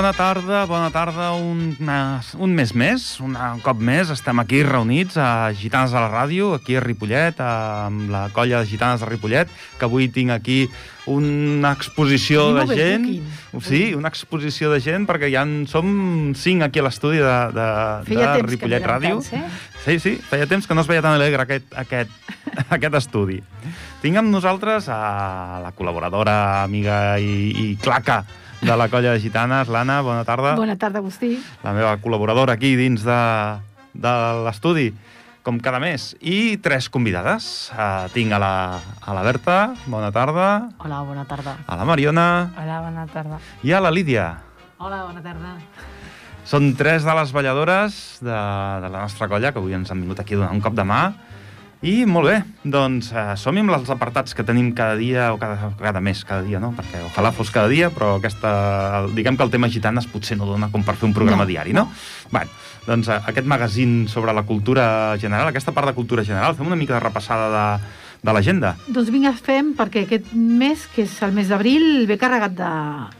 Bona tarda, bona tarda, un, una, un mes més, un, un cop més, estem aquí reunits a Gitanes a la Ràdio, aquí a Ripollet, amb la colla de Gitanes de Ripollet, que avui tinc aquí una exposició Tenim de gent. overbooking. Sí, una exposició de gent, perquè ja en som cinc aquí a l'estudi de, de, Feia de temps Ripollet Ràdio. tants, eh? Sí, sí, feia temps que no es veia tan alegre aquest, aquest, aquest estudi. Tinc amb nosaltres a la col·laboradora, amiga i, i claca de la colla de gitanes, l'Anna, bona tarda. Bona tarda, Agustí. La meva col·laboradora aquí dins de, de l'estudi, com cada mes. I tres convidades. Uh, tinc a la, a la Berta, bona tarda, Hola, bona tarda. a la Mariona Hola, bona tarda. i a la Lídia. Hola, bona tarda. Són tres de les balladores de, de la nostra colla, que avui ens han vingut aquí a donar un cop de mà. I molt bé, doncs eh, som amb els apartats que tenim cada dia, o cada, cada mes, cada dia, no? Perquè ojalà fos cada dia, però aquesta, el- diguem que el tema gitanes potser no dona com per fer un programa No, diari, no? Bueno, doncs eh, aquest magazín sobre la cultura general, aquesta part de cultura general, fem una mica de repassada de, de l'agenda. Doncs vinga, fem, perquè aquest mes, que és el mes d'abril, ve carregat de,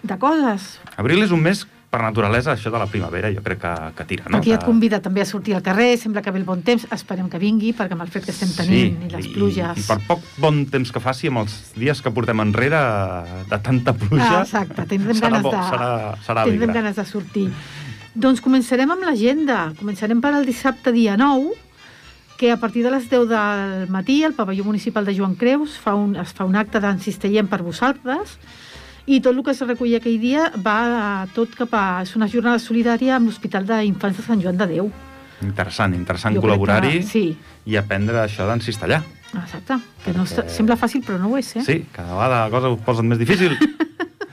de coses. Abril és un mes, per naturalesa, això de la primavera, jo crec que, que tira, no? Aquí et convida també a sortir al carrer, sembla que ve el bon temps, esperem que vingui, perquè amb el fred que estem tenint i les pluges... I, I per poc bon temps que faci, amb els dies que portem enrere de tanta pluja, Ah, exacte, tindrem serà ganes bo, de... serà, serà tindrem alegre. ganes de sortir. Doncs començarem amb l'agenda. Començarem per el dissabte dia 9, que a partir de les 10 del matí el pavelló municipal de Joan Creus fa un, es fa un acte d'en Cistellem per vosaltres i tot el que es recull aquell dia va tot cap a... És una jornada solidària amb l'Hospital d'Infants de Sant Joan de Déu. Interessant, interessant col·laborar-hi Sí, i aprendre això d'en cistellà. exacte. Que no Perquè- sembla fàcil, però no ho és, eh? Sí, cada vegada la cosa ho posen més difícil.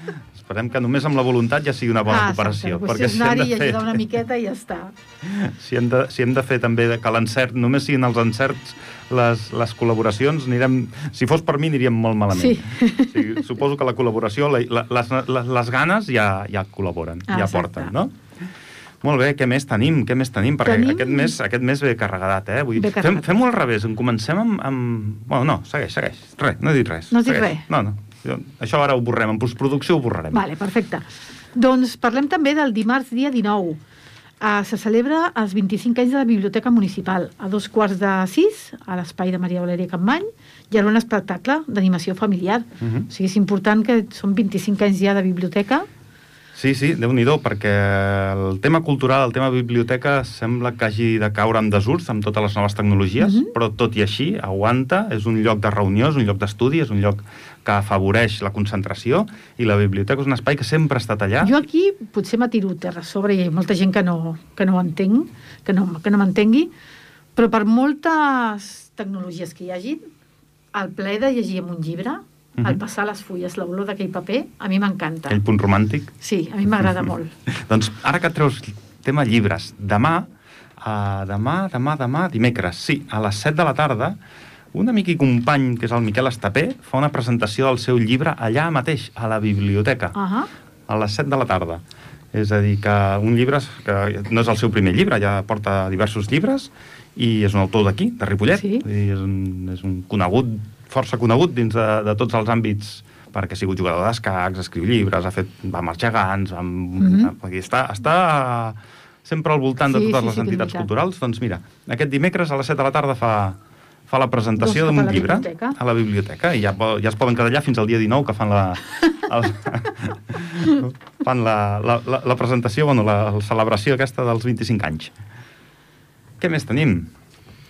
Esperem que només amb la voluntat ja sigui una bona ah, cooperació. Exacte. És si hem, i de fer, ajudar una miqueta i ja està. si, hem de, si hem de fer també que l'encert, només siguin els encerts les, les col·laboracions, anirem, si fos per mi aniríem molt malament. Sí. O sigui, suposo que la col·laboració, la, la, les, les, les ganes ja, ja col·laboren, Ah, ja exacte. porten, no? Molt bé, què més tenim? Què més tenim? Perquè Tenim- aquest mes, aquest mes ve carregat, eh? Vull... Ve Fem, fem-ho al revés, en comencem amb, amb... Bueno, no, segueix, segueix. Res, no he dit res. No has dit segueix. res? No, no. Jo- Això ara ho borrem, en postproducció ho borrarem. Vale, perfecte. Doncs parlem també del dimarts dia 19. Uh, se celebra els 25 anys de la Biblioteca Municipal. A dos quarts de sis, a l'espai de Maria Valeria Campmany, hi haurà un espectacle d'animació familiar. Mhm. O sigui, és important que són 25 anys ja de biblioteca. Sí, sí, déu nhi perquè el tema cultural, el tema biblioteca, sembla que hagi de caure en desús amb totes les noves tecnologies, Mhm. però tot i així aguanta, és un lloc de reunió, és un lloc d'estudi, és un lloc que afavoreix la concentració, i la biblioteca és un espai que sempre ha estat allà. Jo aquí potser m'atiro terra a sobre i hi ha molta gent que no, que no ho entenc, que no, que no m'entengui, però per moltes tecnologies que hi hagi, el plaer de llegir amb un llibre, Mhm. el passar les fulles, l'olor d'aquell paper, a mi m'encanta. Aquell punt romàntic. Sí, a mi m'agrada molt. Doncs ara que treus tema llibres, demà, uh, demà, demà, demà, dimecres, sí, a les 7 de la tarda, un amic i company, que és el Miquel Estapé, fa una presentació del seu llibre allà mateix, a la biblioteca. Ah a les 7 de la tarda. És a dir, que un llibre que no és el seu primer llibre, ja porta diversos llibres i és un autor d'aquí, de Ripollet. Sí. Dir, és, un, és un conegut, força conegut dins de, de tots els àmbits perquè ha sigut jugador d'escacs, escriu llibres, ha fet, va amb els gegants, va amb, Mhm. vull dir, està, està sempre al voltant de Sí, totes sí, les sí entitats culturals. Doncs mira, aquest dimecres a les 7 de la tarda fa, fa la presentació Doncs d'un llibre biblioteca. a la biblioteca i ja, ja es poden quedar allà fins al dia 19 que fan la, el, fan la, la, la, la presentació, bueno, la, la celebració aquesta dels 25 anys. Què més tenim?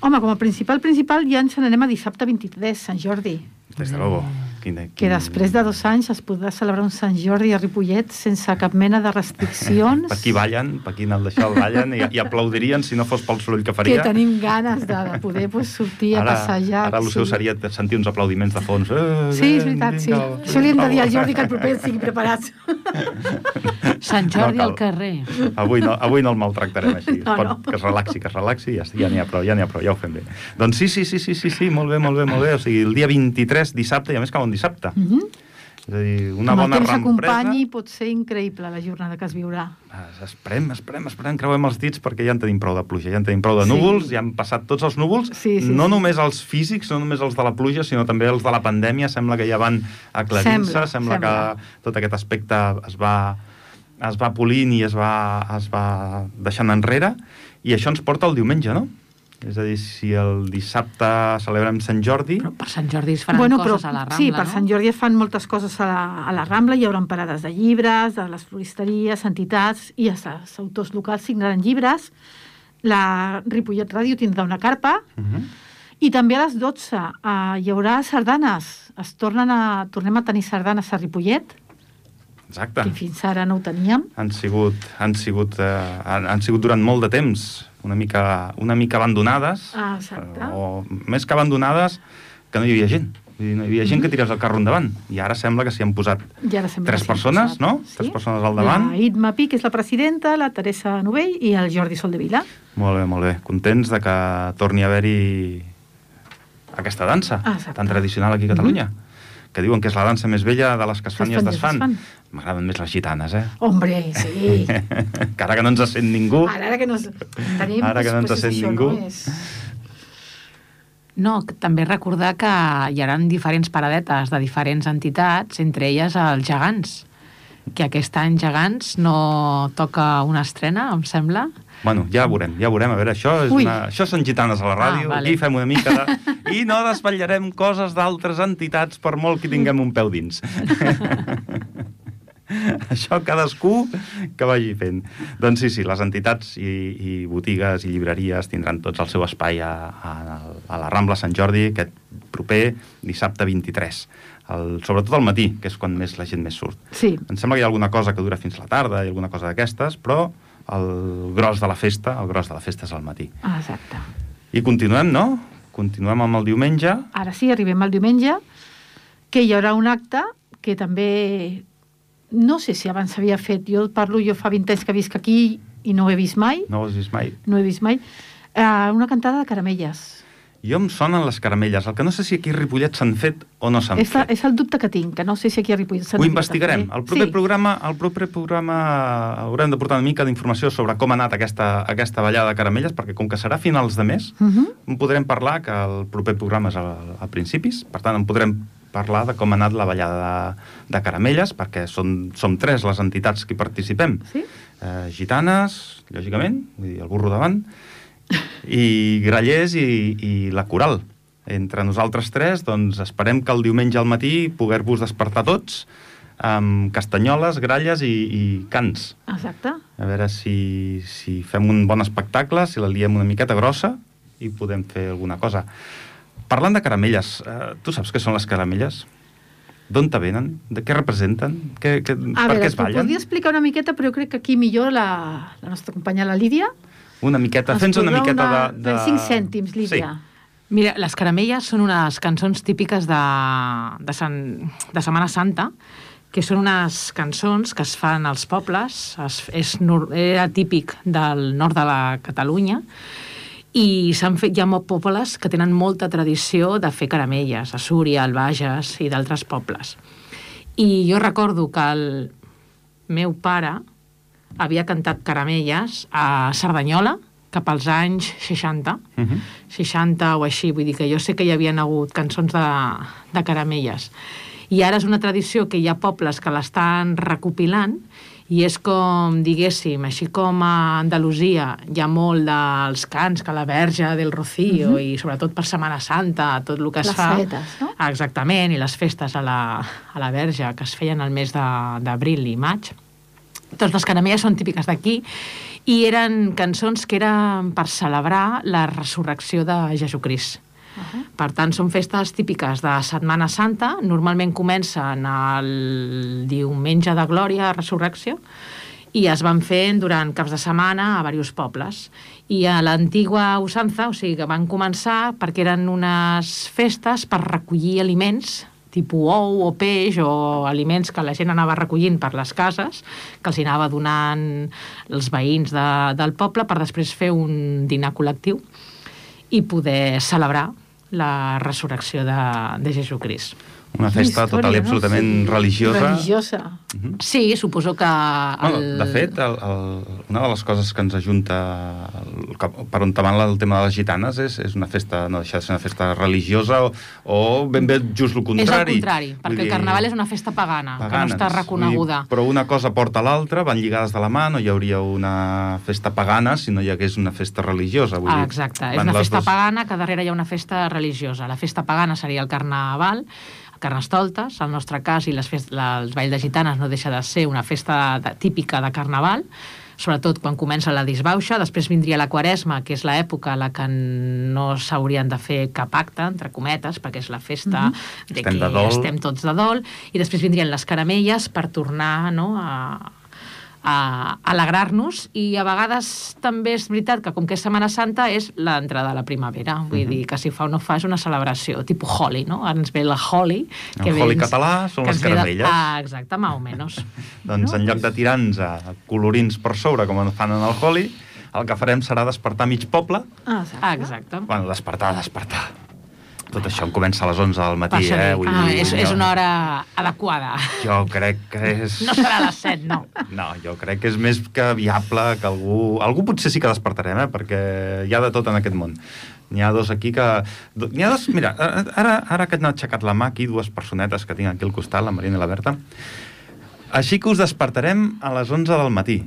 Home, com a principal, principal, ja ens n'anem a dissabte 23, Sant Jordi. Des de luego. Quin, Que després de dos anys es podrà celebrar un Sant Jordi a Ripollet sense cap mena de restriccions. Per aquí ballen, per aquí al deixar el ballen i, i aplaudirien si no fos pel soroll que que faria. tenim ganes de, de poder pues, sortir a passejar. Ara el seu sí. seria sentir uns aplaudiments de fons. Eh, Sí, és veritat, sí. vinga, Això li hem de dir al. Jordi que el proper estigui preparats. Sant Jordi No cal. al carrer. Avui no, avui no el maltractarem així. No, No, no. no. Que es relaxi, que es relaxi, ja, ja n'hi ha prou, ja n'hi ha prou, ja ho fem bé. Doncs sí, sí, sí, sí, sí, sí, molt bé, molt bé, molt bé. O sigui, el dia 23, dissabte, i a més cau un dissabte. Mm -hmm. És a dir, una Amb el bona temps acompanyi pot ser increïble la jornada que es viurà. Ah, Esperem, esperem, esperem, creuem els dits perquè ja en tenim prou de pluja, ja en tenim prou de Sí. núvols, ja han passat tots els núvols, Sí, sí, no sí. només els físics, no només els de la pluja, sinó també els de la pandèmia, sembla que ja van aclarint-se, Sembla, sembla, sembla. que tot aquest aspecte es va es va polint i es va, es va deixant enrere, i això ens porta el diumenge, no? És a dir, si el dissabte celebrem Sant Jordi... Però per Sant Jordi es faran bueno, coses però, a la Rambla, sí, per no? Sant Jordi es fan moltes coses a la, a la Rambla, hi haurà parades de llibres, de les floristeries, entitats, i els, els autors locals signaran llibres, la Ripollet Ràdio tindrà una carpa, Uh -huh. i també a les 12 eh, hi haurà sardanes. Es tornen a, tornem a tenir sardanes a Ripollet, Exacte. que fins ara no ho teníem. Han sigut, han, sigut, eh, han, han sigut durant molt de temps una mica, una mica abandonades, Ah, exacte. o més que abandonades, que no hi havia gent. Vull dir, no hi havia gent que tirés el carro endavant. I ara sembla que s'hi han posat I ara tres sí, persones, posat. no? Tres persones al davant. La Itma Pi, que és la presidenta, la Teresa Novell i el Jordi Soldevila. Molt bé, molt bé. Contents de que torni a haver-hi aquesta dansa Ah, exacte. tan tradicional aquí a Catalunya. Que diuen que és la dansa més vella de les que es fan i es desfan. M'agraden més les gitanes, eh? Hombre, sí. que ara que no ens sent ningú... Ara, ara que no... Tenim, Ara que no ens pues, sent això, ningú. No, és... No, que també recordar que hi haurà diferents paradetes de diferents entitats, entre elles els gegants, que aquest any gegants no toca una estrena, em sembla. Bueno, ja veurem, ja veurem. A veure, això, és Ui. una... això són gitanes a la ràdio, Ah, vale. aquí fem una mica de... I no desvetllarem coses d'altres entitats per molt que tinguem un peu dins. això cadascú que vagi fent. Doncs sí, sí, les entitats i, i botigues i llibreries tindran tots el seu espai a, a, a la Rambla Sant Jordi aquest proper dissabte 23. El, sobretot al matí, que és quan més la gent més surt. Sí, Em sembla que hi ha alguna cosa que dura fins la tarda i alguna cosa d'aquestes, però el gros de la festa, el gros de la festa és al matí. ah, exacte. I continuem, no? Continuem amb el diumenge. Ara sí, arribem al diumenge, que hi haurà un acte que també... No sé si abans s'havia fet. Jo parlo, jo fa 20 anys que visc aquí i no ho he vist mai. No ho has vist mai? No he vist mai. Uh, una cantada de caramelles. Jo em sonen les caramelles. El que no sé si aquí a Ripollet s'han fet o no s'han fet. és el dubte que tinc, que no sé si aquí a Ripollet s'han Ho fet investigarem. també. El proper, sí. programa, el proper programa haurem de portar una mica d'informació sobre com ha anat aquesta, aquesta ballada de caramelles, perquè com que serà finals de mes, Uh -huh. en podrem parlar, que el proper programa és a, a principis, per tant en podrem parlar de com ha anat la ballada de, de caramelles, perquè són, som tres les entitats que participem. Sí? Eh, gitanes, lògicament, vull dir, el burro davant, i grallers i, i la coral. Entre nosaltres tres, doncs esperem que el diumenge al matí poder-vos despertar tots amb castanyoles, gralles i, i cants. Exacte. A veure si, si fem un bon espectacle, si la liem una miqueta grossa i podem fer alguna cosa. Parlant de caramelles, eh, tu saps què són les caramelles? D'on te venen? De què representen? Què, què, A per veure, què es ballen? podria explicar una miqueta, però jo crec que aquí millor la, la nostra companya, la Lídia. Una miqueta, ens fes una miqueta una- de, de... de 5 cèntims, Lídia. Mira, les caramelles són unes cançons típiques de, de, Sant, de Setmana Santa, que són unes cançons que es fan als pobles, es, és, era típic del nord de la Catalunya, i s'han fet, hi ha molts pobles que tenen molta tradició de fer caramelles, a Súria, al Bages i d'altres pobles. I jo recordo que el meu pare havia cantat caramelles a Cerdanyola cap als anys 60, Uh -huh. 60 o així, vull dir que jo sé que hi havien hagut cançons de, de caramelles. I ara és una tradició que hi ha pobles que l'estan recopilant i és com, diguéssim, així com a Andalusia hi ha molt dels cants que la Verge del Rocío Mhm. i sobretot per Setmana Santa, tot el que es Les fa... saetes, no? Ah, Exactament, i les festes a la, a la Verge que es feien al mes de- d'abril i maig. Doncs les caramelles són típiques d'aquí i eren cançons que eren per celebrar la resurrecció de Jesucrist. Uh -huh. Per tant, són festes típiques de Setmana Santa. Normalment comencen el diumenge de Glòria, Resurrecció, i es van fent durant caps de setmana a diversos pobles. I a l'antigua usança, o sigui, que van començar perquè eren unes festes per recollir aliments tipus ou o peix o aliments que la gent anava recollint per les cases, que els anava donant els veïns de, del poble per després fer un dinar col·lectiu i poder celebrar la resurrecció de, de Jesucrist. Una festa Història, total i no? absolutament Sí. religiosa. Religiosa. Sí, suposo que... Bueno, de fet, el, el, una de les coses que ens ajunta el, per on van el tema de les gitanes és, és una festa, no deixa de ser una festa religiosa o, o ben bé just el És contrari. el contrari, perquè el carnaval és una festa pagana, que no està reconeguda. Dir, però una cosa porta l'altra, van lligades de la mà, no hi hauria una festa pagana si no hi hagués una festa religiosa. Vull Ah, dir, exacte, és van una festa dos- pagana que darrere hi ha una festa religiosa. La festa pagana seria el carnaval, el carnestoltes, el nostre cas, i les fest... la, els Ball de Gitanes no deixa de ser una festa de, típica de carnaval, sobretot quan comença la disbauxa, després vindria la quaresma, que és l'època a la que no s'haurien de fer cap acte, entre cometes, perquè és la festa de Estem que de dol. estem tots de dol, i després vindrien les caramelles per tornar no, a, a alegrar-nos i a vegades també és veritat que com que és Setmana Santa és l'entrada de la primavera, vull Mhm. dir que si fa o no fa és una celebració, tipus Holi, no? Ens ve la Holi. El ve Holi ens- català són que les ve de- caramelles. Ah, exacte, més o menys. Doncs en lloc de tirar-nos a colorins per sobre, com en fan en el Holi, el que farem serà despertar mig poble. Ah, exacte. Ah, exacte. Bueno, despertar, despertar. Tot això em comença a les 11 del matí, això eh? Vull ah, dir, és, és una hora adequada. Jo crec que és... No serà a les 7, no. No, jo crec que és més que viable que algú... Algú potser sí que despertarem, eh? Perquè hi ha de tot en aquest món. N'hi ha dos aquí que... N'hi ha dos... Mira, ara, ara que han aixecat la mà aquí, dues personetes que tinc aquí al costat, la Marina i la Berta, així que us despertarem a les 11 del matí.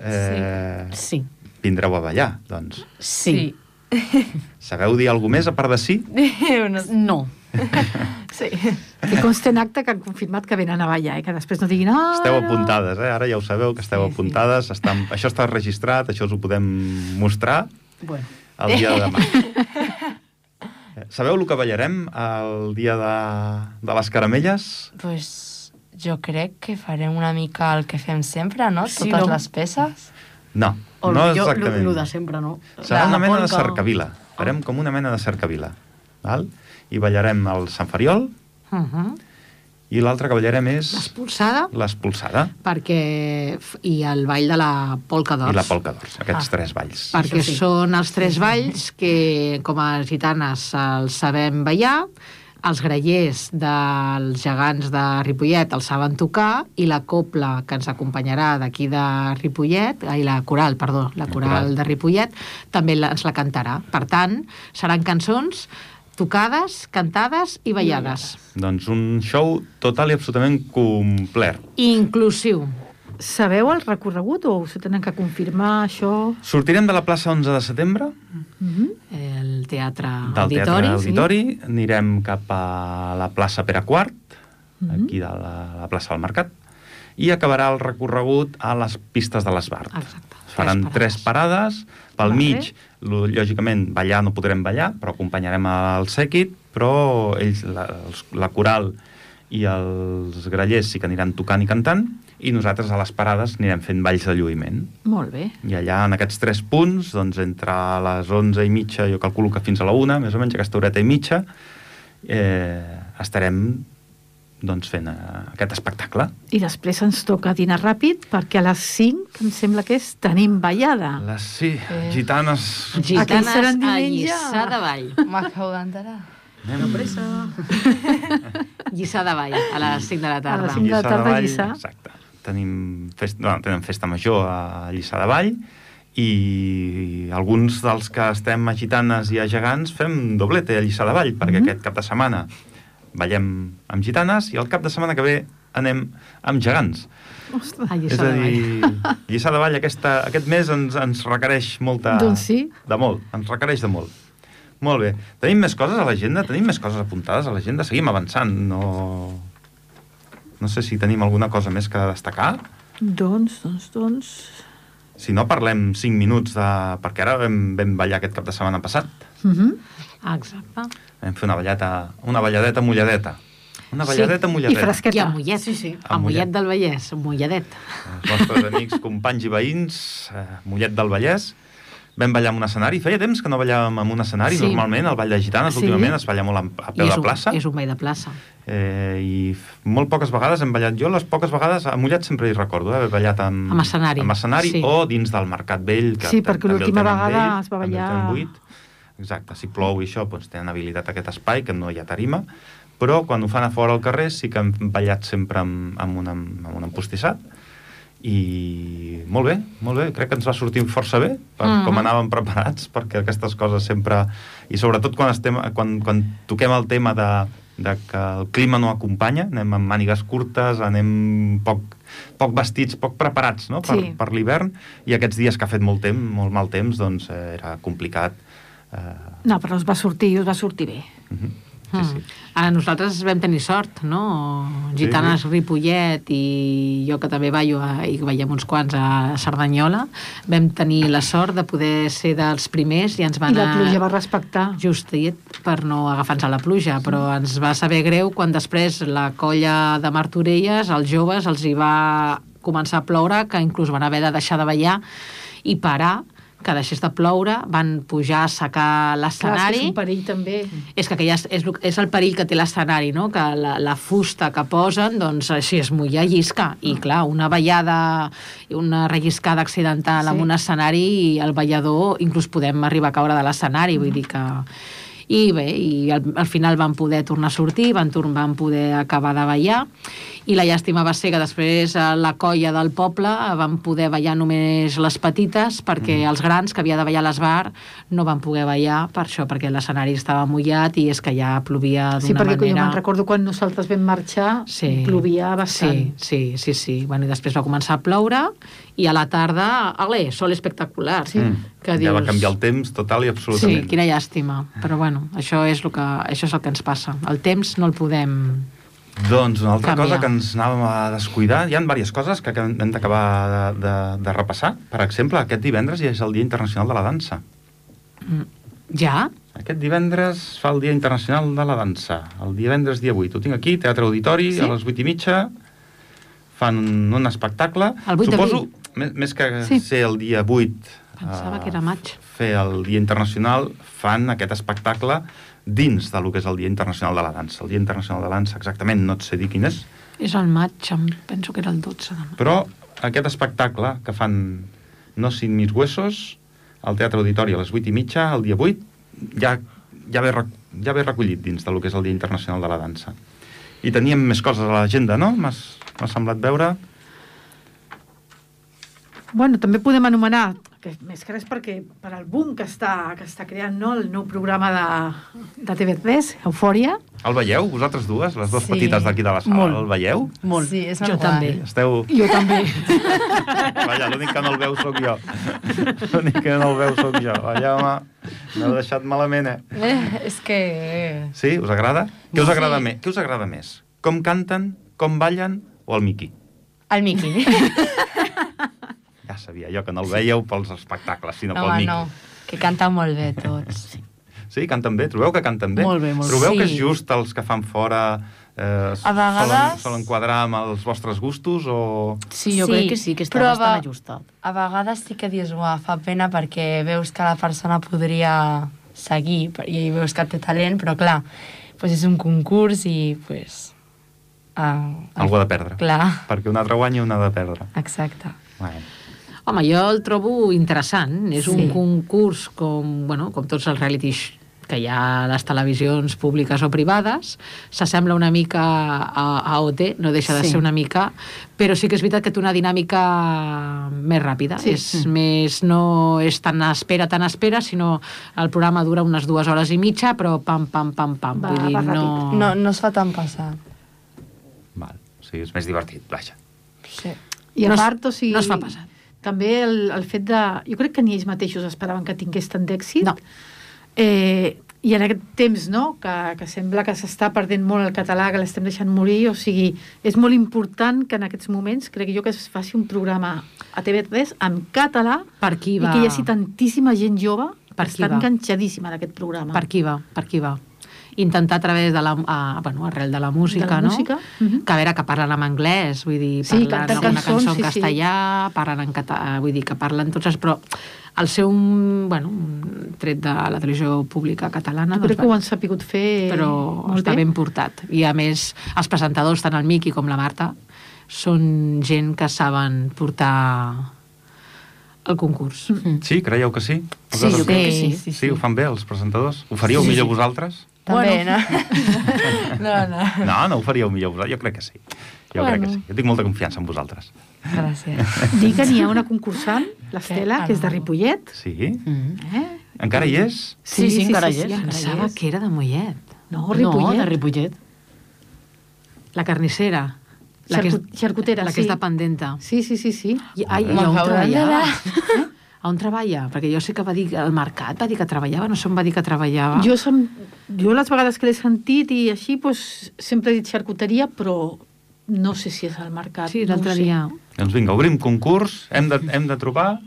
Eh, Sí. Vindreu a ballar, doncs. Sí. Sabeu dir alguna més a part de sí? No. sí. Que consta en acte que han confirmat que venen a ballar, eh? que després no diguin... Ah, Esteu no". apuntades, eh? Ara ja ho sabeu, que esteu Sí, sí. apuntades. Està, això està registrat, això us ho podem mostrar Bueno. el dia de demà. Sabeu el que ballarem el dia de, de les caramelles? Pues jo crec que farem una mica el que fem sempre, no? Sí, Totes no? les peces. No, O no jo, exactament. lo, lo de sempre, no? Serà La una mena de cercavila. Farem com una mena de cercavila. Val? I ballarem el Sant Fariol Uh -huh. i l'altre que ballarem és L'expulsada, l'Espolsada perquè... i el ball de la polca d'ors. i la Polca d'Ors, aquests Ah. tres balls. perquè sí. són els tres balls que com a gitanes els sabem ballar, els grellers dels gegants de Ripollet els saben tocar i la copla que ens acompanyarà d'aquí de Ripollet, ai, la coral, perdó, la coral, de Ripollet, també ens la cantarà. Per tant, seran cançons tocades, cantades i ballades. Doncs un show total i absolutament complet. Inclusiu. Sabeu el recorregut o us ho tenen que confirmar, això? Sortirem de la plaça 11 de setembre, Mhm. El teatre del auditori. Teatre sí. Auditori, anirem cap a la plaça Pere IV, Mhm. aquí de la, la plaça del Mercat, i acabarà el recorregut a les pistes de l'Esbart. Exacte. Es faran tres parades, pel Vale. mig, lo- lògicament, ballar no podrem ballar, però acompanyarem el sèquit, però ells, la, els, la coral i els grellers sí que aniran tocant i cantant, i nosaltres a les parades anirem fent balls de lluïment. Molt bé. I allà, en aquests tres punts, doncs, entre les 11 i mitja, jo calculo que fins a la 1, més o menys aquesta horeta i mitja, eh, estarem doncs, fent eh, aquest espectacle. I després ens toca dinar ràpid perquè a les 5, que em sembla que és, tenim ballada. Les, sí, Eh. gitanes... Gitanes seran a? Lliçà de Vall. M'acabo d'enterar. Anem... Pressa. Lliçà de Vall, a les 5 de la A tarda. les cinc de la tarda, Lliçà. Exacte. Tenim festa, no, tenen festa major a Lliçà de Vall i alguns dels que estem a Gitanes i a Gegants fem doblete a Lliçà de Vall, perquè Mhm. aquest cap de setmana ballem amb Gitanes i el cap de setmana que ve anem amb Gegants. Ostres. A Lliçà És a dir, Lliçà de Vall aquesta, aquest mes ens, ens requereix molta... Doncs sí. De molt, ens requereix de molt. Molt bé. Tenim més coses a l'agenda? Tenim més coses apuntades a l'agenda? Seguim avançant. No... no sé si tenim alguna cosa més que destacar. Doncs, doncs, doncs... Si no, parlem 5 minuts de... Perquè ara vam, vam ballar aquest cap de setmana passat. Uh -huh. Exacte. Vam fer una balleta, una balladeta mulladeta. Una balladeta I mulladeta. fresqueta. I a Mollet. Sí, sí. A A Mollet. Mollet del Vallès, Molladet. els nostres amics, companys i veïns, eh, Mollet del Vallès, vam ballar en un escenari. Feia temps que no ballàvem en un escenari. Sí. Normalment, el Ball de Gitanes, Sí. últimament, es balla molt a, peu de un, plaça. és un ball de plaça. Eh, I molt poques vegades hem ballat. Jo les poques vegades, a Mollet sempre hi recordo, eh, haver ballat amb, Amb escenari, amb escenari sí. o dins del Mercat Vell. Que Sí, perquè l'última vegada vell, es va ballar- buit. Exacte, si plou i això, doncs tenen habilitat aquest espai, que no hi ha tarima, però quan ho fan a fora al carrer sí que han ballat sempre amb, amb, un, amb un empostissat, i molt bé, molt bé, crec que ens va sortir força bé, per Mm. com anàvem preparats, perquè aquestes coses sempre... I sobretot quan, estem, quan, quan toquem el tema de, de que el clima no acompanya, anem amb mànigues curtes, anem poc, poc vestits, poc preparats no? per, Sí. per l'hivern, i aquests dies que ha fet molt temps, molt mal temps, doncs eh, era complicat. Eh, No, però us va sortir, us va sortir bé. uh -huh. Sí, Mm. sí. Ah, nosaltres vam tenir sort, no? Gitanes sí. Ripollet i jo que també ballo a, i veiem uns quants a Cerdanyola, vam tenir la sort de poder ser dels primers i ens van... I la pluja va respectar. justet per no agafar-nos a la pluja, però ens va saber greu quan després la colla de Martorelles, els joves, els hi va començar a ploure, que inclús van haver de deixar de ballar i parar, que deixés de ploure, van pujar a secar l'escenari... és un perill també. És que aquelles, és, és el perill que té l'escenari, no? que la, la fusta que posen, doncs així es mulla, llisca. I clar, una ballada, una relliscada accidental Sí. en un escenari i el ballador, inclús podem arribar a caure de l'escenari, vull dir que... I bé, i al, al final van poder tornar a sortir, van, van poder acabar de ballar, i la llàstima va ser que després a la colla del poble van poder ballar només les petites perquè Mm. els grans que havia de ballar a l'esbar no van poder ballar per això, perquè l'escenari estava mullat i és que ja plovia d'una Sí, perquè jo manera... me'n recordo quan nosaltres vam marxar, Sí. plovia bastant. Sí, sí, sí, sí. Bueno, i després va començar a ploure i a la tarda, ale, sol espectacular. Sí. Que Ja va dius- canviar el temps total i Sí, absolutament. quina llàstima. Però bueno, això és, el que, això és el que ens passa. El temps no el podem... Doncs una altra Canviar. cosa que ens anàvem a descuidar, hi ha diverses coses que hem d'acabar de, de, de repassar. Per exemple, aquest divendres ja és el Dia Internacional de la Dansa. Ja? Aquest divendres fa el Dia Internacional de la Dansa. El divendres dia 8. Ho tinc aquí, Teatre Auditori, Sí? a les 8 i mitja. Fan un espectacle. El 8 Suposo, més, més que Sí. ser el dia 8... Pensava eh, que era maig. Fer el Dia Internacional, fan aquest espectacle dins del que és el Dia Internacional de la Dansa. El Dia Internacional de la Dansa, exactament, no et sé dir quin és, És el maig, em penso que era el 12 de maig. però aquest espectacle que fan No sin mis huesos al Teatre Auditori a les 8 i mitja, el dia 8, ja, ja, ve, rec- ja ve recollit dins del que és el Dia Internacional de la Dansa. I teníem més coses a l'agenda, no? M'ha semblat veure... Bueno, també podem anomenar, que més que res perquè per al boom que està, que està creant no, el nou programa de, de TV3, Eufòria, El veieu, vosaltres dues, les dues Sí. petites d'aquí de la sala? Molt. El veieu? molt. Sí, és Jo molt també. guai. Esteu... Jo també. Vaja, l'únic que no el veu sóc jo. L'únic que no el veu sóc jo. Vaja, home, m'heu deixat malament, eh? Eh, és que... Sí? Us agrada? Què us Sí. agrada, més? Què us agrada més? Com canten, com ballen o el Miqui? El Miqui. Ja sabia jo que no el veieu pels espectacles, sinó pel Home, Miqui. no, que canta molt bé tots. Sí, canten bé? Trobeu que canten bé? Molt bé, molt. Trobeu que és Sí. just els que fan fora... Eh, A vegades- Solen, solen quadrar amb els vostres gustos o... Sí, jo Sí, crec que sí, que està però bastant va- ajustat. A vegades sí que dius, uah, fa pena perquè veus que la persona podria seguir i veus que té talent, però clar, pues és un concurs i pues... Uh, Algú ha de perdre. Clar, Perquè un altre guanya i un ha de perdre. exacte. Bueno. Home, jo el trobo interessant. És un Sí. concurs com, bueno, com tots els realities que hi ha a les televisions públiques o privades. S'assembla una mica a, a OT, no deixa de Sí. ser una mica, però sí que és veritat que té una dinàmica més ràpida. Sí. És més, no és tan espera, tan espera, sinó el programa dura unes dues hores i mitja, però pam, pam, pam, pam. Va- Vull dir, va no... No, no es fa tan passat. Val. O sigui, és més divertit, vaja. Sí. I a No es- part, o sigui... no es fa passat. També el, el fet de... Jo crec que ni ells mateixos esperaven que tingués tant d'èxit. No. Eh, I en aquest temps, no?, que, que sembla que s'està perdent molt el català, que l'estem deixant morir, o sigui, és molt important que en aquests moments, crec jo, que es faci un programa a TV3 en català Per qui i va? que hi hagi tantíssima gent jove Per que qui està va? enganxadíssima d'aquest programa. Per aquí va, per aquí va. Intentar a través de la, a, bueno, arrel de la música, De la no? música, mhm. Que a veure, que parlen en anglès, vull dir, Sí, parlen alguna cançons, cançó en sí, sí. castellà, parlen en català, vull dir, que parlen tots els... Però el seu, bueno, un tret de la televisió pública catalana... Jo crec que ho han sapigut fer però molt està bé. ben portat. I a més, els presentadors, tant el Miqui com la Marta, són gent que saben portar el concurs. Sí, creieu que sí? Sí, jo crec que sí. sí, Sí, ho fan bé, els presentadors? Ho faríeu millor vosaltres? També, no? no, no. No, no ho faríeu millor vosaltres. Jo crec que sí. Jo crec que sí. Jo tinc molta confiança en vosaltres. Gràcies. Dir que n'hi ha una concursant, l'Estela, que és de Ripollet. Sí? Mm. Eh? Encara hi és? Sí, sí, encara hi és. hi Pensava que era de Mollet. No, No, Ripollet. de Ripollet. La carnissera. La que, Xarcu- xarcutera, la que sí. està pendenta. Sí, sí, sí, sí. I, ai, i Me'n on hauran de treballava? A on treballa? Perquè jo sé que va dir al mercat, va dir que treballava, no sé on va dir que treballava. Jo, som, jo les vegades que l'he sentit i així, doncs, sempre he dit xarcuteria, però no sé si és al mercat. Sí, no l'altre sé. dia. Doncs vinga, obrim concurs. Hem de, hem de trobar...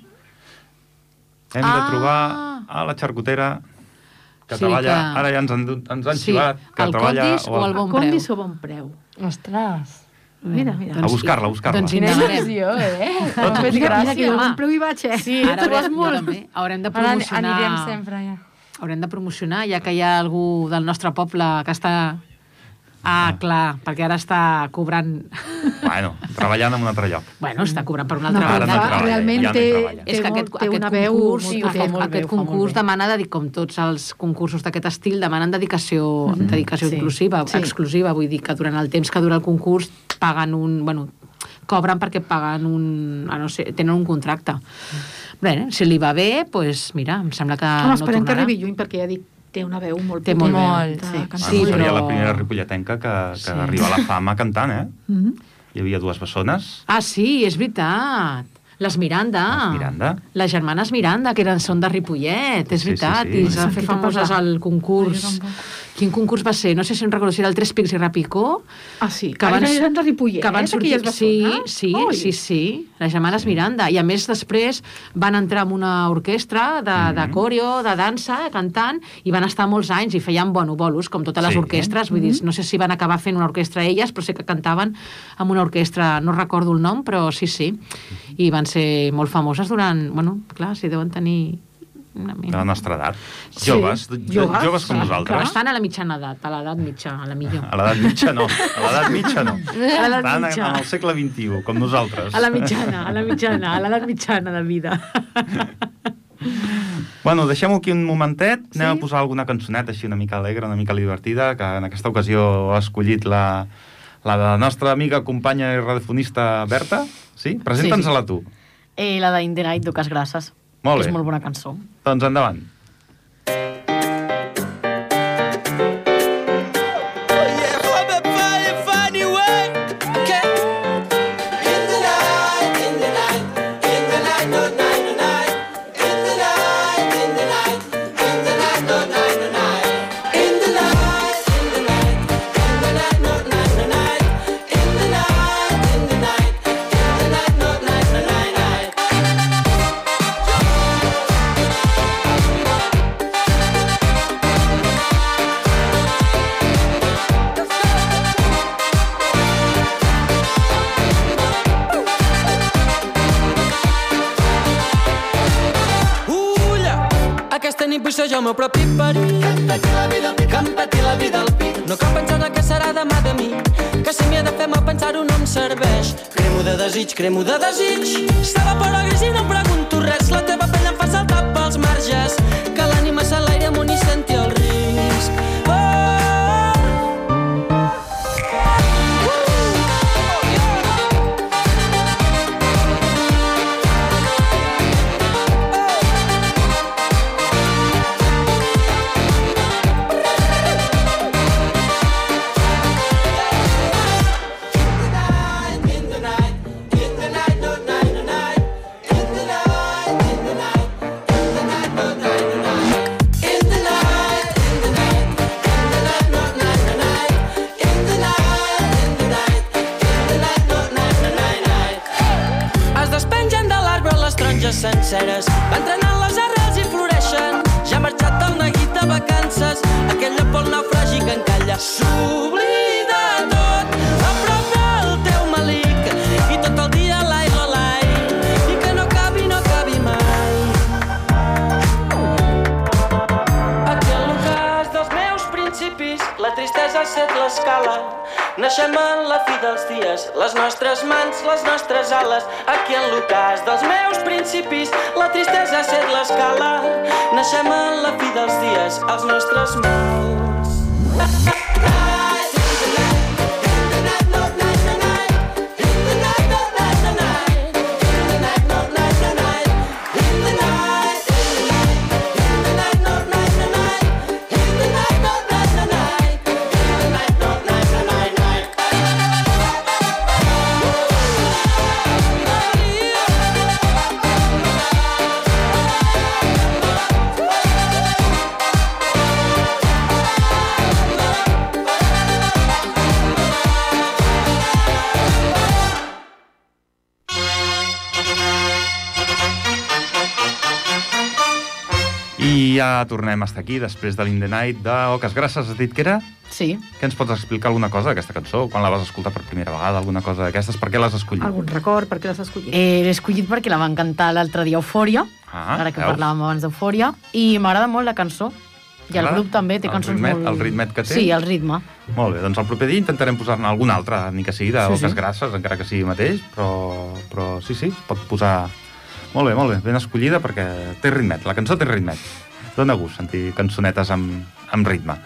Hem de Ah! trobar a la xarcutera que Sí, treballa... que- Ara ja ens han, ens han Sí, xivat. Que el treballa... Condis o el bon A Condis preu? o bon preu. Ostres. Mira, mira. A buscar-la, a buscar-la. Doncs Quina indagarem. il·lusió, eh? Tots M'ha fet Mira, mira que jo gràcia. bon preu hi vaig, eh? Sí, Ara haurem, jo molt. també. Haurem de Ara promocionar... anirem sempre, ja. Haurem de promocionar, ja que hi ha algú del nostre poble que està... Ah, clar, perquè ara està cobrant... Bueno, treballant en un altre lloc. Bueno, està cobrant per una No, altra Ara no fa- banda. treballa, realment ja no hi té, té, És que aquest, té aquest una veu concurs, sí, potent. aquest, molt bé, aquest molt concurs bé. demana, de, com tots els concursos d'aquest estil, demanen dedicació, dedicació Sí. inclusiva, Sí. exclusiva. Vull dir que durant el temps que dura el concurs paguen un... Bueno, cobren perquè paguen un... A no sé, tenen un contracte. Bé, si li va bé, doncs pues mira, em sembla que Home, no esperem que arribi lluny, perquè ja dic, té una veu molt Té molt. Molt, sí. Sí, bueno, seria però- la primera ripolletenca que, que Sí. arriba a la fama cantant, eh? Mhm. Hi havia dues bessones. Ah, sí, és veritat. Les Miranda. Les Miranda. Les germanes Miranda, que eren, són de Ripollet, és Sí, sí, veritat. sí. I es van Sí, fer sí, famoses al concurs. Quin concurs va ser? No sé si em recordo si era el Tres Pics i Rapicó. Ah, sí. Que van, eren de Ripollet, que van eh, sortir, aquelles sí, sí, Oi. sí, sí, les germanes Miranda. I a més després van entrar en una orquestra de, Mhm. de coreo, de dansa, cantant, i van estar molts anys i feien bueno, bolos, com totes les Sí. orquestres. Vull dir, no sé si van acabar fent una orquestra elles, però sé que cantaven amb una orquestra, no recordo el nom, però sí, sí. I van ser molt famoses durant... Bueno, clar, si deuen tenir una de mica... la nostra edat. Sí, Joves, jo- joves, joves com sí, nosaltres. Estan a la mitjana edat, a l'edat mitja, a la millor. A l'edat mitja no, a l'edat mitja no. A l'edat mitja. en el segle XXI, com nosaltres. A la mitjana, a la mitjana, a l'edat mitjana de vida. Bueno, deixem-ho aquí un momentet. Sí? Anem a posar alguna cançoneta així una mica alegre, una mica divertida, que en aquesta ocasió ha escollit la, la de la nostra amiga, companya i radiofonista Berta. Sí? Presenta'ns-la tu. Eh, la d'In the Night, d'Ocas Grasses. Molt bé. És molt bona cançó. Doncs endavant. Meu propi perill. Que em peti la vida al pit, que em peti la vida al pit. No cal pensar en que serà demà de mi, que si m'hi he de fer mal pensar-ho no em serveix. Cremo de desig, cremo de desig. S'evapora gris i no em pregunto res, la teva pell em fa saltar pels marges, Naixem en la fi dels dies, les nostres mans, les nostres ales. Aquí en l'ocàs dels meus principis, la tristesa ha set l'escala. Naixem en la fi dels dies, els nostres mals. I ja tornem a estar aquí, després de l'In the Night de Oques Grasses, has dit que era? Sí. Que ens pots explicar alguna cosa d'aquesta cançó? Quan la vas escoltar per primera vegada, alguna cosa d'aquestes? Per què l'has escollit? Algun record, per què l'has escollit? Eh, L'he escollit perquè la van cantar l'altre dia a Eufòria, Ah, ara que veus? parlàvem abans d'Eufòria, i m'agrada molt la cançó. I el grup també té El cançons ritmet- molt... el ritmet que té? Sí, el ritme. Molt bé, doncs el proper dia intentarem posar-ne algun altre, ni que sigui de Sí, Oques sí. Grasses, encara que sigui mateix, però, però sí, sí, es pot posar... Molt bé, molt bé, ben escollida perquè té ritmet, la cançó té ritmet. Dóna gust sentir cançonetes amb, amb ritme.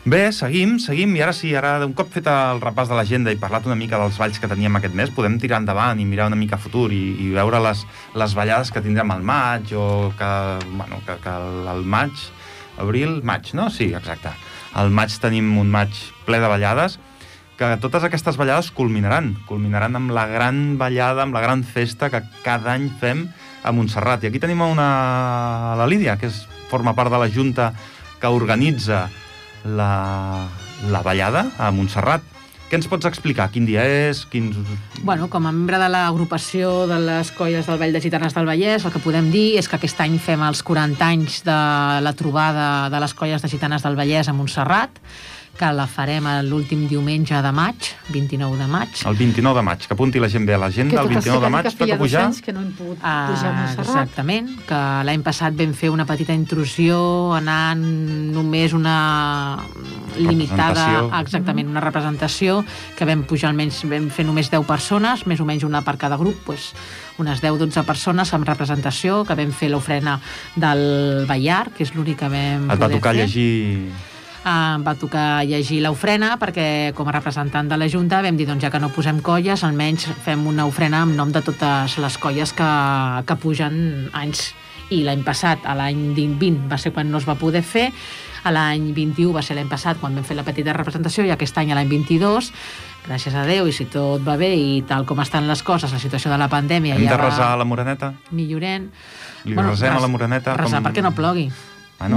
Bé, seguim, seguim, i ara sí, ara un cop fet el repàs de l'agenda i parlat una mica dels balls que teníem aquest mes, podem tirar endavant i mirar una mica a futur i, i veure les, les ballades que tindrem al maig o que, bueno, que, que al maig, abril, maig, no? Sí, exacte. Al maig tenim un maig ple de ballades que totes aquestes ballades culminaran, culminaran amb la gran ballada, amb la gran festa que cada any fem a Montserrat. I aquí tenim una, la Lídia, que és, forma part de la Junta que organitza la, la ballada a Montserrat. Què ens pots explicar? Quin dia és? Quins... Bueno, com a membre de l'agrupació de les colles del Vall de Gitanes del Vallès, el que podem dir és que aquest any fem els 40 anys de la trobada de les colles de Gitanes del Vallès a Montserrat, que la farem l'últim diumenge de maig, 29 de maig. El 29 de maig, que apunti la gent bé a l'agenda, el 29 de maig que toca pujar. anys que no hem pogut Ah, pujar a Montserrat. exactament, que l'any passat vam fer una petita intrusió anant només una limitada, exactament, una representació que vam pujar almenys, vam fer només 10 persones, més o menys una per cada grup, doncs unes 10-12 persones amb representació, que vam fer l'ofrena del Ballar, que és l'únic que vam Et va tocar fer. llegir... Em va tocar llegir l'ofrena perquè com a representant de la Junta vam dir doncs ja que no posem colles, almenys fem una ofrena en nom de totes les colles que, que pugen anys i l'any passat, a l'any 20 va ser quan no es va poder fer a l'any 21 va ser l'any passat quan vam fer la petita representació i aquest any a l'any 22 gràcies a Déu i si tot va bé i tal com estan les coses, la situació de la pandèmia Hem ja de resar a va la Moreneta? millorant Li resem a la Moreneta? resar com- perquè no plogui Bueno,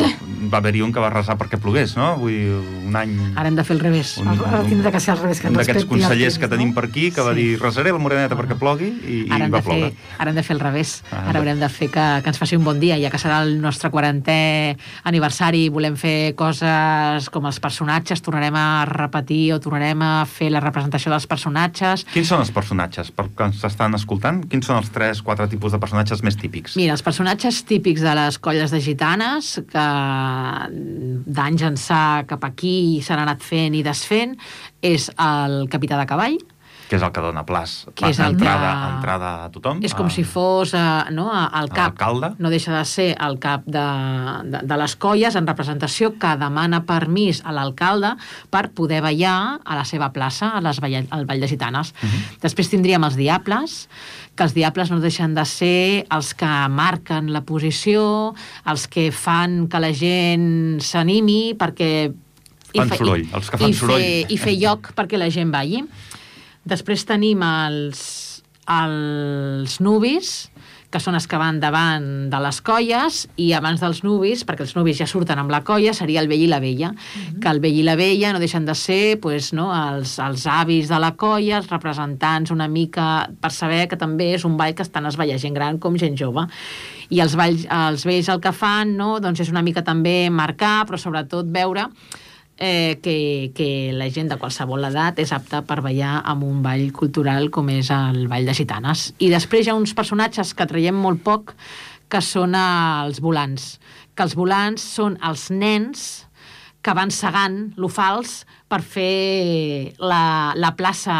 va haver-hi un que va resar perquè plogués, no? Vull dir, un any... ara hem de fer el revés Un, Ara tindrà que ser al revés, que un d'aquests consellers temps, que tenim no? per aquí que va Sí. dir resaré la moreneta perquè plogui i, i ara va de fer, ploure. ara hem de fer el revés. Ah, Ara haurem de fer que, que ens faci un bon dia, ja que serà el nostre 40è aniversari, volem fer coses com els personatges, tornarem a repetir o tornarem a fer la representació dels personatges. Quins són els personatges, per que ens estan escoltant? Quins són els tres, quatre tipus de personatges més típics? Mira, els personatges típics de les colles de gitanes, que d'anys ençà cap aquí s'han anat fent i desfent, és el capità de cavall, Que és el que dona plaç, Que és el entrada, que- entrada a tothom? És com a- si fos eh, no, a- el cap. L'alcalde? No deixa de ser el cap de, de, de les colles en representació que demana permís a l'alcalde per poder ballar a la seva plaça, a les balla, al Vall de Gitanes. Mhm. Després tindríem els diables, que els diables no deixen de ser els que marquen la posició, els que fan que la gent s'animi perquè... i Fan fa- soroll, els que fan i soroll. Fer, I fer lloc perquè la gent balli. Després tenim els, els nubis, que són els que van davant de les colles, i abans dels nubis, perquè els nubis ja surten amb la colla, seria el vell i la vella. Que el vell i la vella no deixen de ser pues, no, els, els avis de la colla, els representants una mica per saber que també és un ball que estan es balla gent gran com gent jove. I els, balls, els vells el que fan no, doncs és una mica també marcar, però sobretot veure eh, que, que la gent de qualsevol edat és apta per ballar amb un ball cultural com és el Ball de Gitanes. I després hi ha uns personatges que traiem molt poc, que són els volants. Que els volants són els nens que van segant lo fals per fer la, la plaça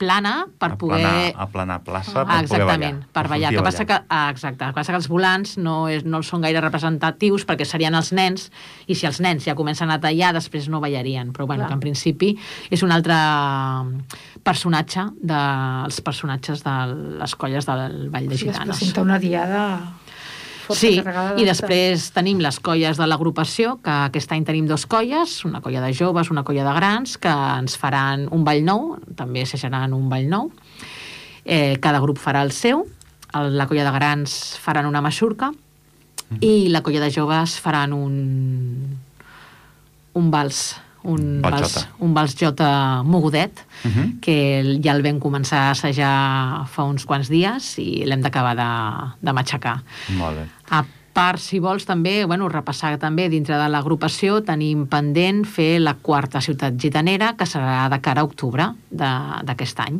plana per poder... Aplanar, aplanar plaça per Ah, poder ballar. exactament, per ballar. Que passa que, ah, exacte, el que passa que els volants no, és, no són gaire representatius perquè serien els nens i si els nens ja comencen a tallar després no ballarien, però bueno, Clar. que en principi és un altre personatge dels personatges de les colles del Vall de Sí, es Gitanes. presenta una diada força Sí, carregada i de- després tenim les colles de l'agrupació, que aquest any tenim dos colles, una colla de joves, una colla de grans, que ens faran un ball nou, també assajaran un ball nou. Eh, cada grup farà el seu, el, la colla de grans faran una maixurca i la colla de joves faran un, un vals, un Vals un vals jota mogudet, Uh -huh. que ja el vam començar a assajar fa uns quants dies i l'hem d'acabar de, de matxacar. Molt bé. A part, si vols, també, bueno, repassar també dintre de l'agrupació, tenim pendent fer la quarta ciutat gitanera, que serà de cara a octubre de- d'aquest any,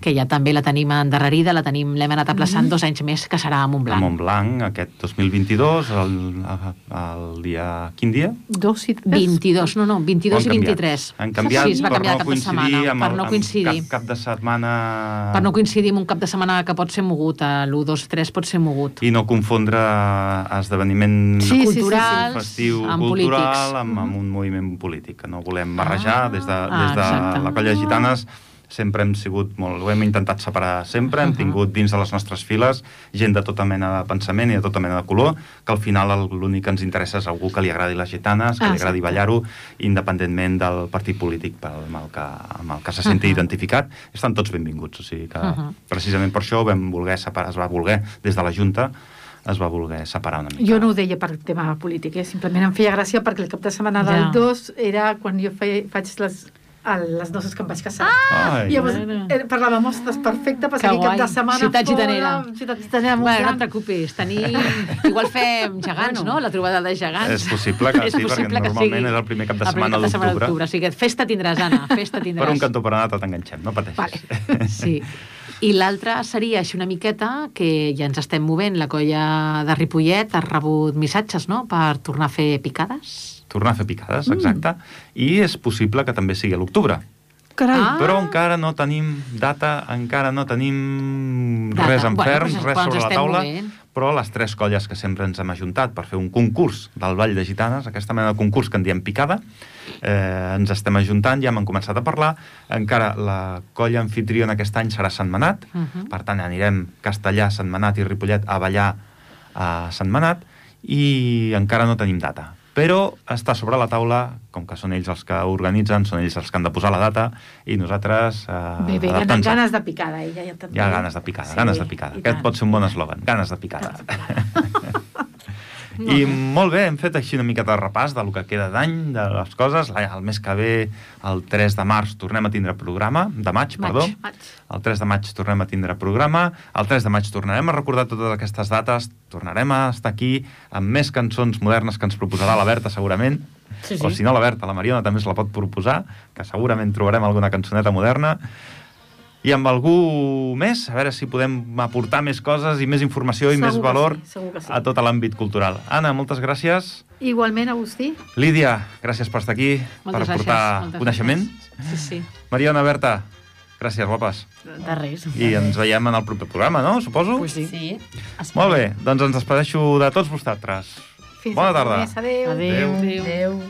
que ja també la tenim endarrerida, la tenim, l'hem anat aplaçant dos anys més, que serà a A Montblanc. Montblanc, aquest 2022, el, el dia... Quin dia? Dos i tres. 22, no, no, 22 Ho i han canviat. 23. Han canviat sí, es va per canviar no de cap de coincidir setmana, amb, per el, no coincidir. amb cap, cap de setmana... Per no coincidir amb un cap de setmana que pot ser mogut, a l'1, 2, 3 pot ser mogut. I no confondre esdeveniment Sí, sí, sí, sí. Culturals festiu amb cultural polítics. amb, amb un moviment polític. que No volem barrejar Ah, des de, ah, des de exacte. la colla gitanes sempre hem sigut molt, ho hem intentat separar sempre, hem Uh-huh. tingut dins de les nostres files gent de tota mena de pensament i de tota mena de color, que al final l'únic que ens interessa és algú que li agradi les gitanes, que li Ah, agradi exacte. ballar-ho, independentment del partit polític pel, amb, el que, amb el que se senti Uh-huh. identificat, estan tots benvinguts, o sigui que Uh-huh. precisament per això vam voler separar, es va voler, des de la Junta, es va voler separar una mica. Jo no ho deia per tema polític, eh? simplement em feia gràcia perquè el cap de setmana Ja. del 2 era quan jo feia, faig les, el, les noces que em vaig casar. Ai. Llavors, Bueno. eh, parlàvem, ostres, perfecte, per Que seguir cap de setmana Ciutat fora, gitanera. Ciutat gitanera, Bueno, no et preocupis, tenim... Igual fem gegants, Bueno. no? La trobada de gegants. És possible que És sí, possible perquè que normalment sigui és el primer cap de el primer setmana cap de setmana d'octubre. O sigui que festa tindràs, Anna, festa tindràs. Per un cantó per anar t'enganxem, no pateixis. Vale. Sí. I l'altre seria així una miqueta que ja ens estem movent. La colla de Ripollet ha rebut missatges, no?, per tornar a fer picades. Tornar a fer picades, Mm. exacte. I és possible que també sigui a l'octubre. Carai, Ah. Però encara no tenim data, encara no tenim Data. res en Bueno, ferm, doncs, res sobre la taula. movent. Però les tres colles que sempre ens hem ajuntat per fer un concurs del Vall de Gitanes, aquesta mena de concurs que en diem picada, eh, ens estem ajuntant, ja hem començat a parlar. Encara la colla anfitriona aquest any serà Sentmenat, Uh -huh. per tant anirem Castellà, Sentmenat i Ripollet a ballar a Sentmenat i encara no tenim data. Però està sobre la taula, com que són ells els que organitzen, són ells els que han de posar la data i nosaltres eh, bé, bé, ganes, ganes de picada, ella ja també. Hi ha ganes de picada, Sí, ganes de picada. Aquest tant. pot ser un bon eslògan, ganes de picada. I molt bé, hem fet així una mica de repàs del que queda d'any, de les coses. El mes que ve, el 3 de març, tornem a tindre programa, de maig, Maig. perdó. Maig. El 3 de maig tornem a tindre programa, el 3 de maig tornarem a recordar totes aquestes dates, tornarem a estar aquí amb més cançons modernes que ens proposarà la Berta segurament, Sí, sí. o si no la Berta, la Mariona també es la pot proposar, que segurament trobarem alguna cançoneta moderna, i amb algú més, a veure si podem aportar més coses i més informació i Segur més valor sí, sí. a tot l'àmbit cultural. Anna, moltes gràcies. Igualment, Agustí. Lídia, gràcies per estar aquí, Moltes per gràcies, aportar moltes coneixement. gràcies. Sí, sí. Mariona, Berta, gràcies, guapes. De res. I ens veiem en el proper programa, no? Suposo? Pues sí. Sí. Molt bé, doncs ens despedeixo de tots vosaltres. Fins Bona tarda. mes. Adéu. Adéu. Adéu. Adéu.